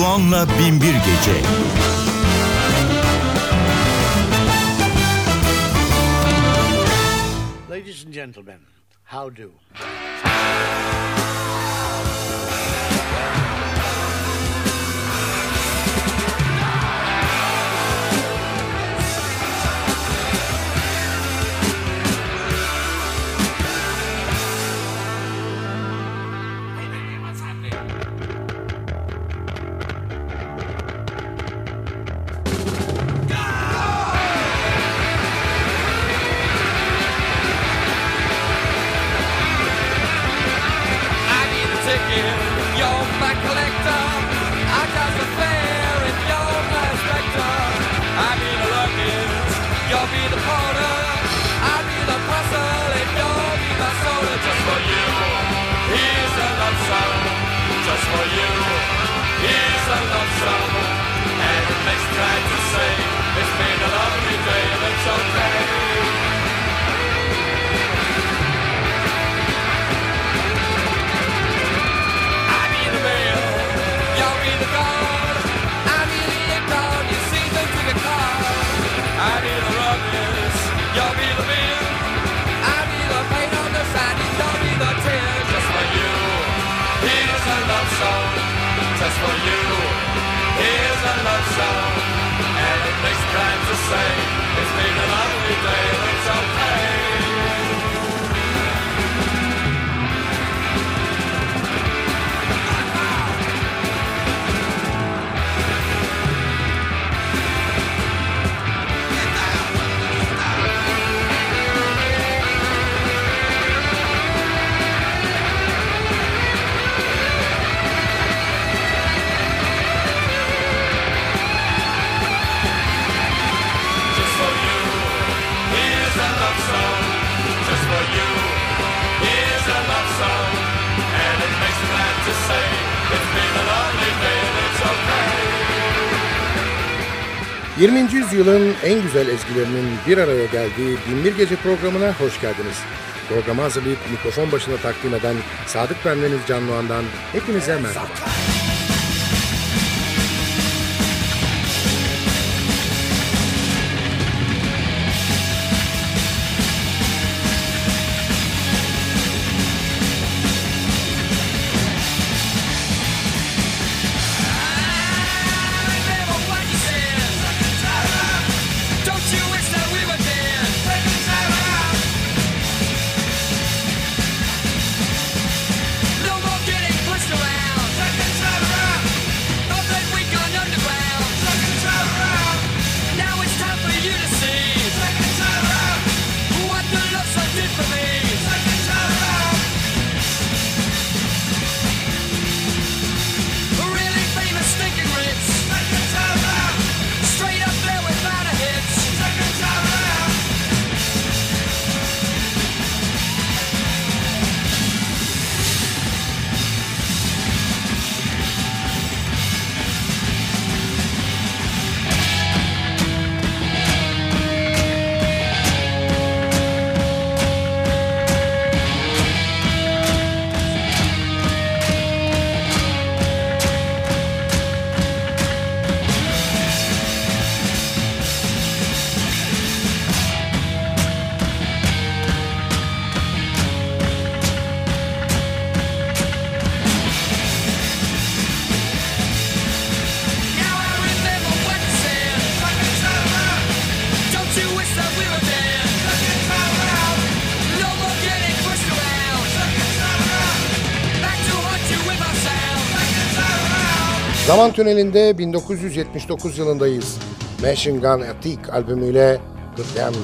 Doğan'la Binbir Gece. Ladies and gentlemen, how do? trouble, and it makes me try to say it's been a lovely day, but so bad. 20. yüzyılın en güzel ezgilerinin bir araya geldiği Binbir Gece programına hoş geldiniz. Programı hazırlayıp mikrofon başına takdim eden Sadık Bendeniz Canlıhan'dan hepinize merhaba. Zaman tünelinde 1979 yılındayız. Machine Gun Attack albümüyle Good Damn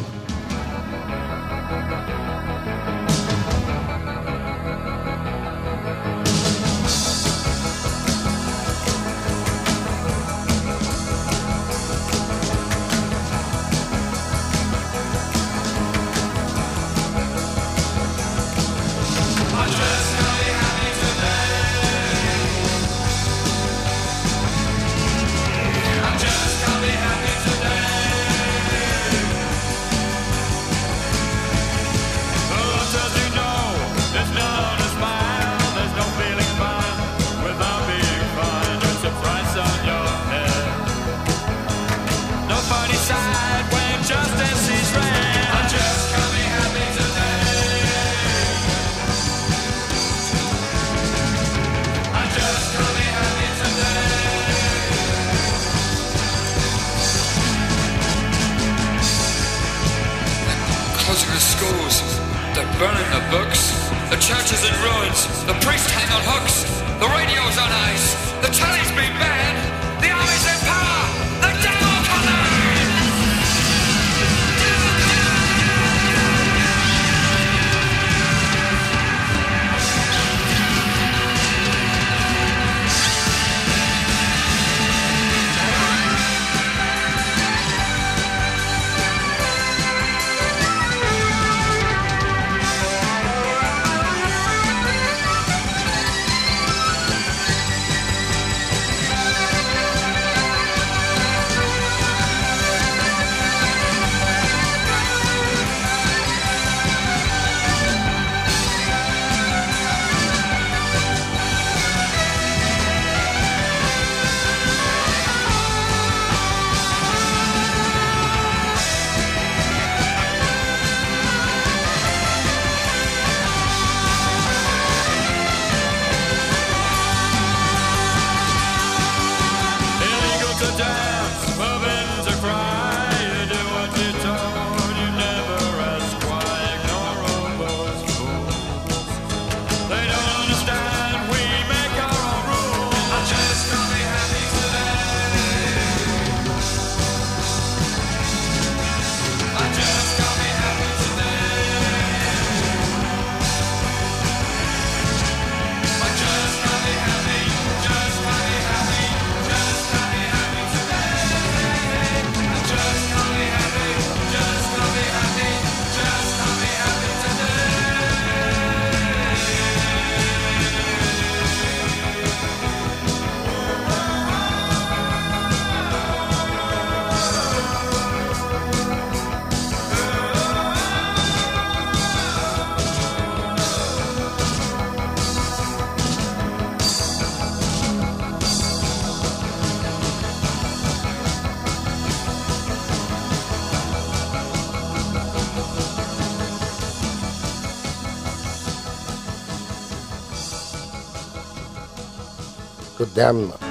damn.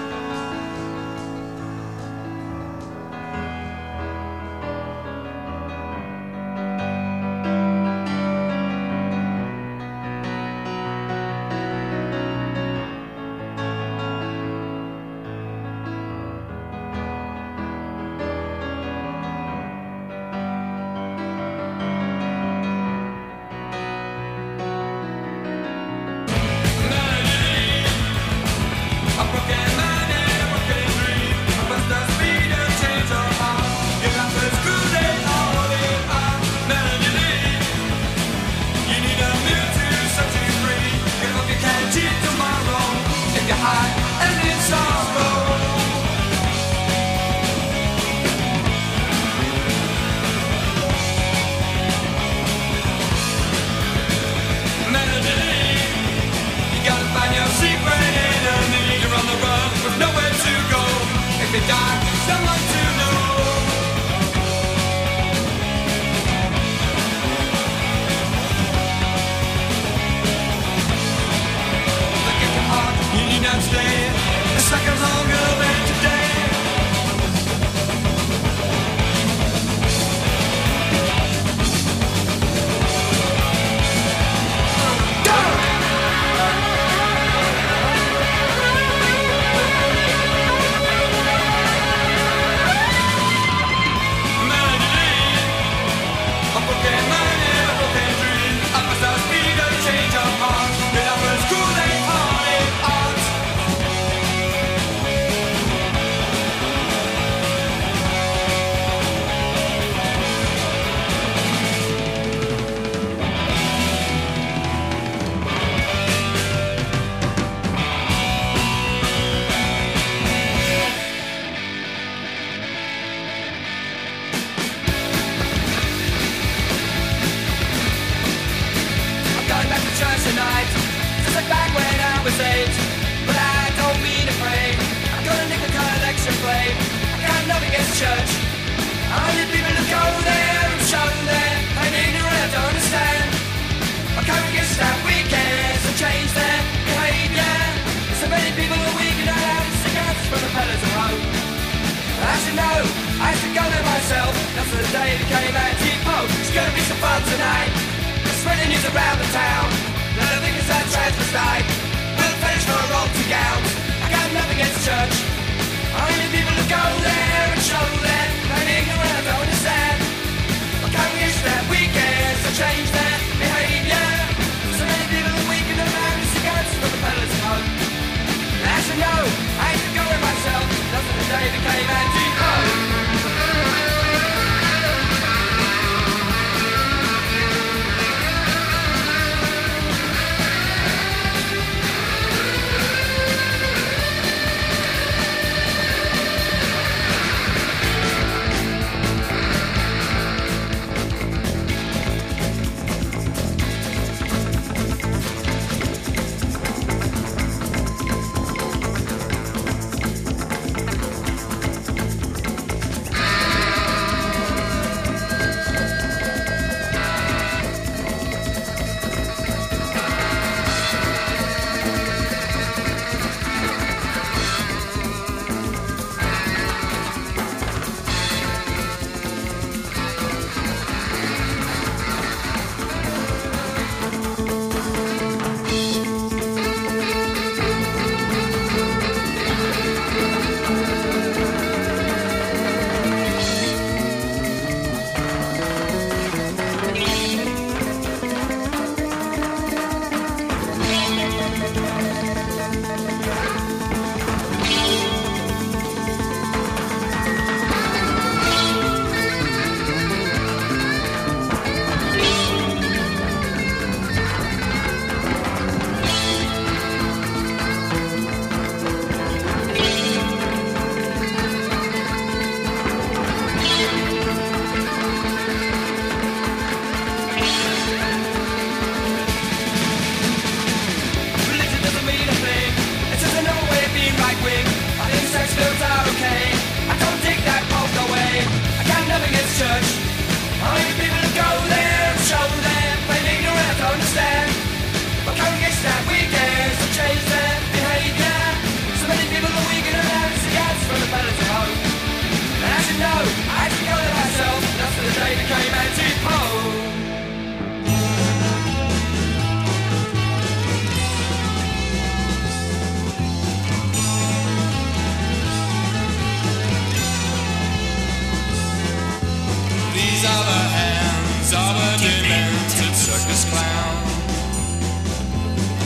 Are the hands of a demented circus clown.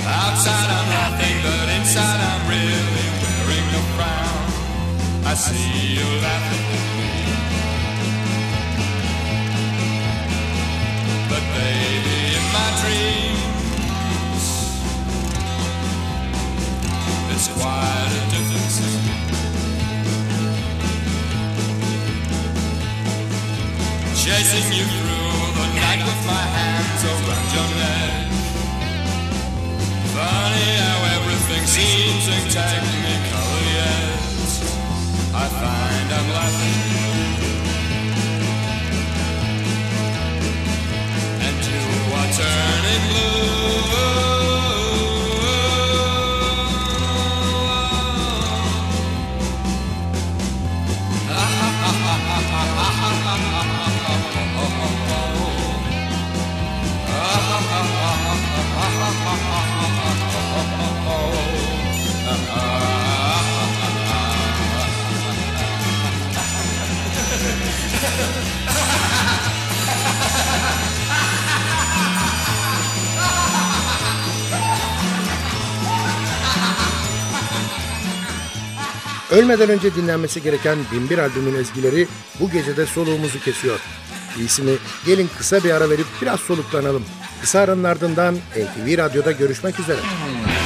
Outside I'm laughing, but inside I'm really wearing a frown. I see you laughing at me. But baby, in my dreams, it's quite a different Chasing you through the night with my hands around your neck. Funny how everything seems in technical yet. I find I'm laughing. And you are turning blue. Ölmeden önce dinlenmesi gereken Binbir albümün ezgileri bu gecede soluğumuzu kesiyor. İyisi mi gelin kısa bir ara verip biraz soluklanalım. Kısa aranın ardından NTV Radyo'da görüşmek üzere. He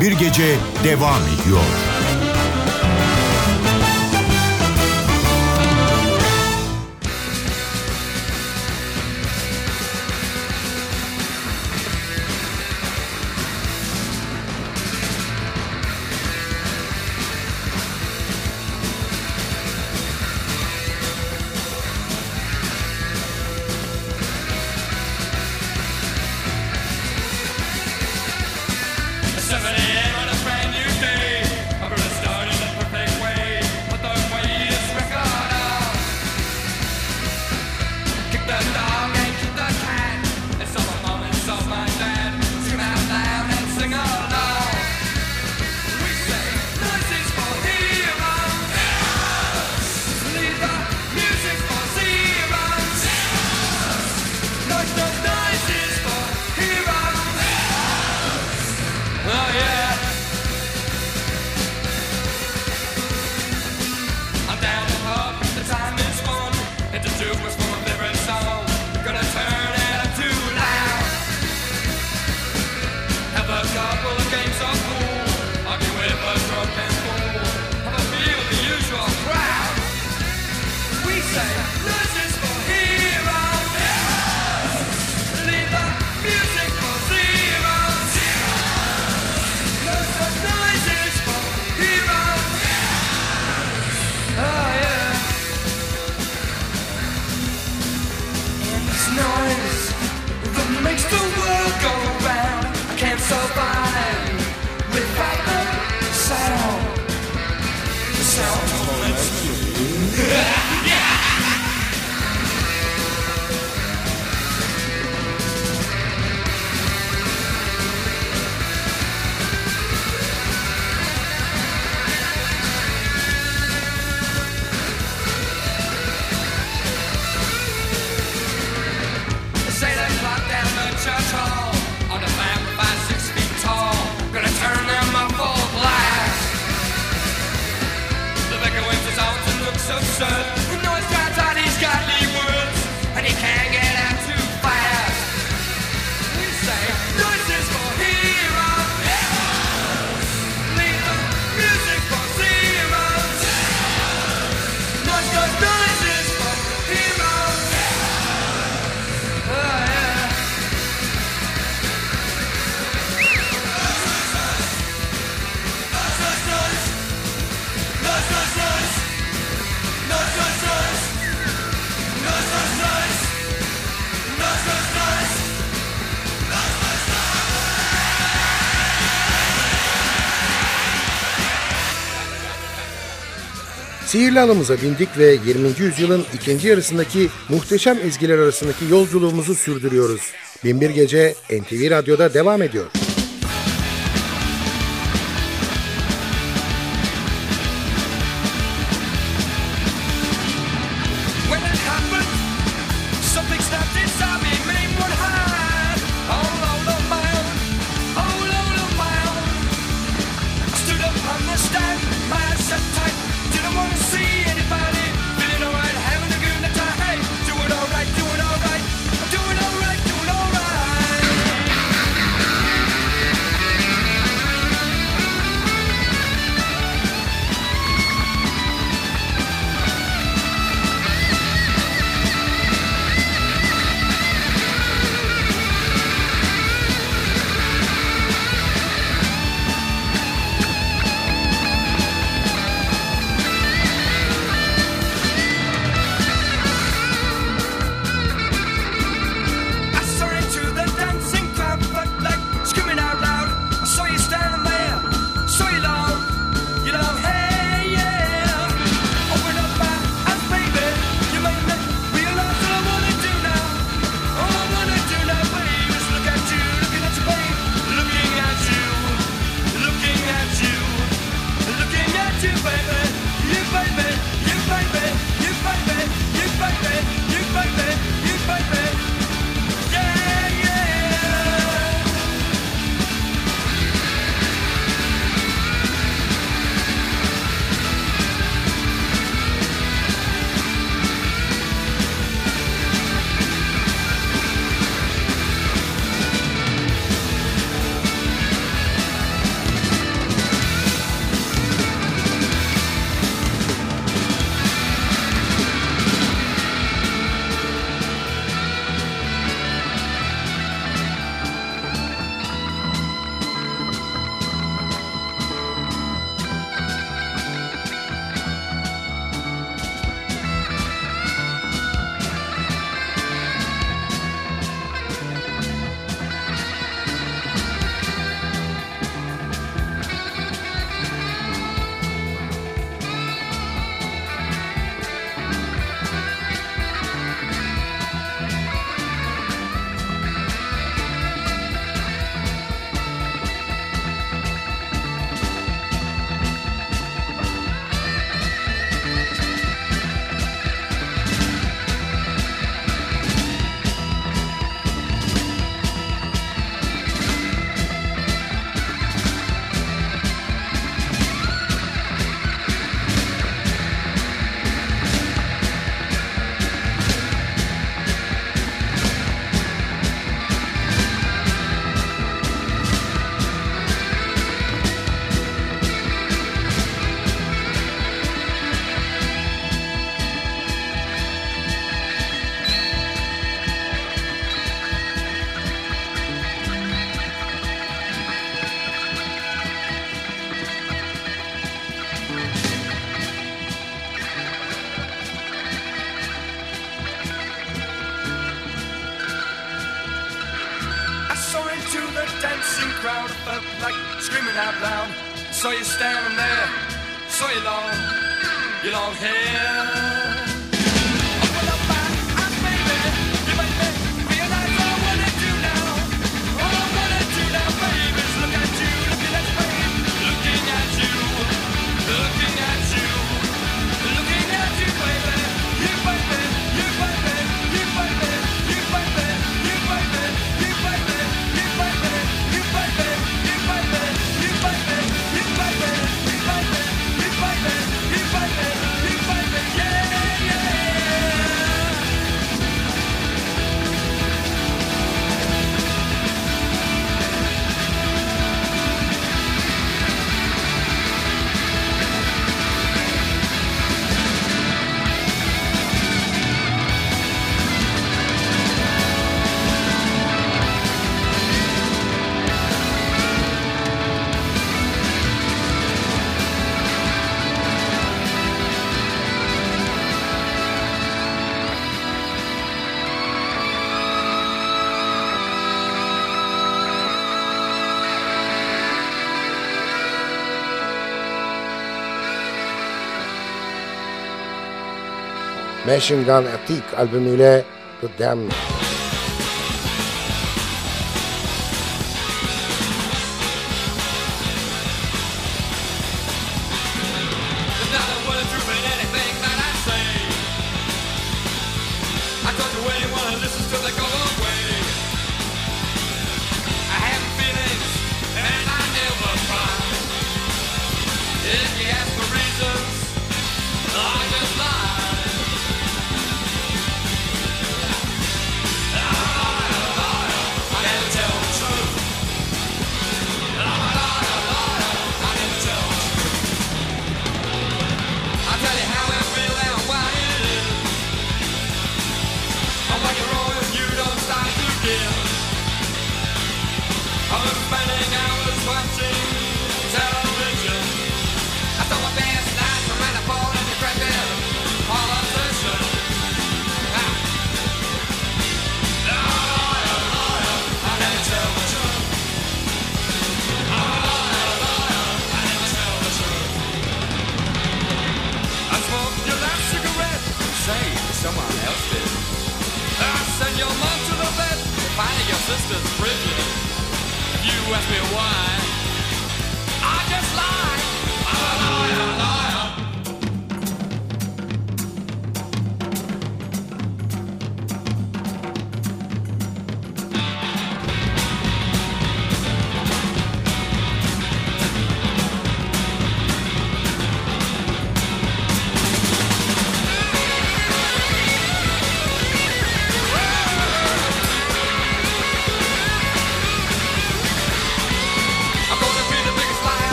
bir gece devam ediyor. noise. Sihirli alımıza bindik ve 20. yüzyılın ikinci yarısındaki muhteşem ezgiler arasındaki yolculuğumuzu sürdürüyoruz. Binbir Gece NTV Radyo'da devam ediyor. your long, your long hair. machine gun עתיק על במילי The Damned.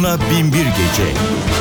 Onunla Binbir Gece.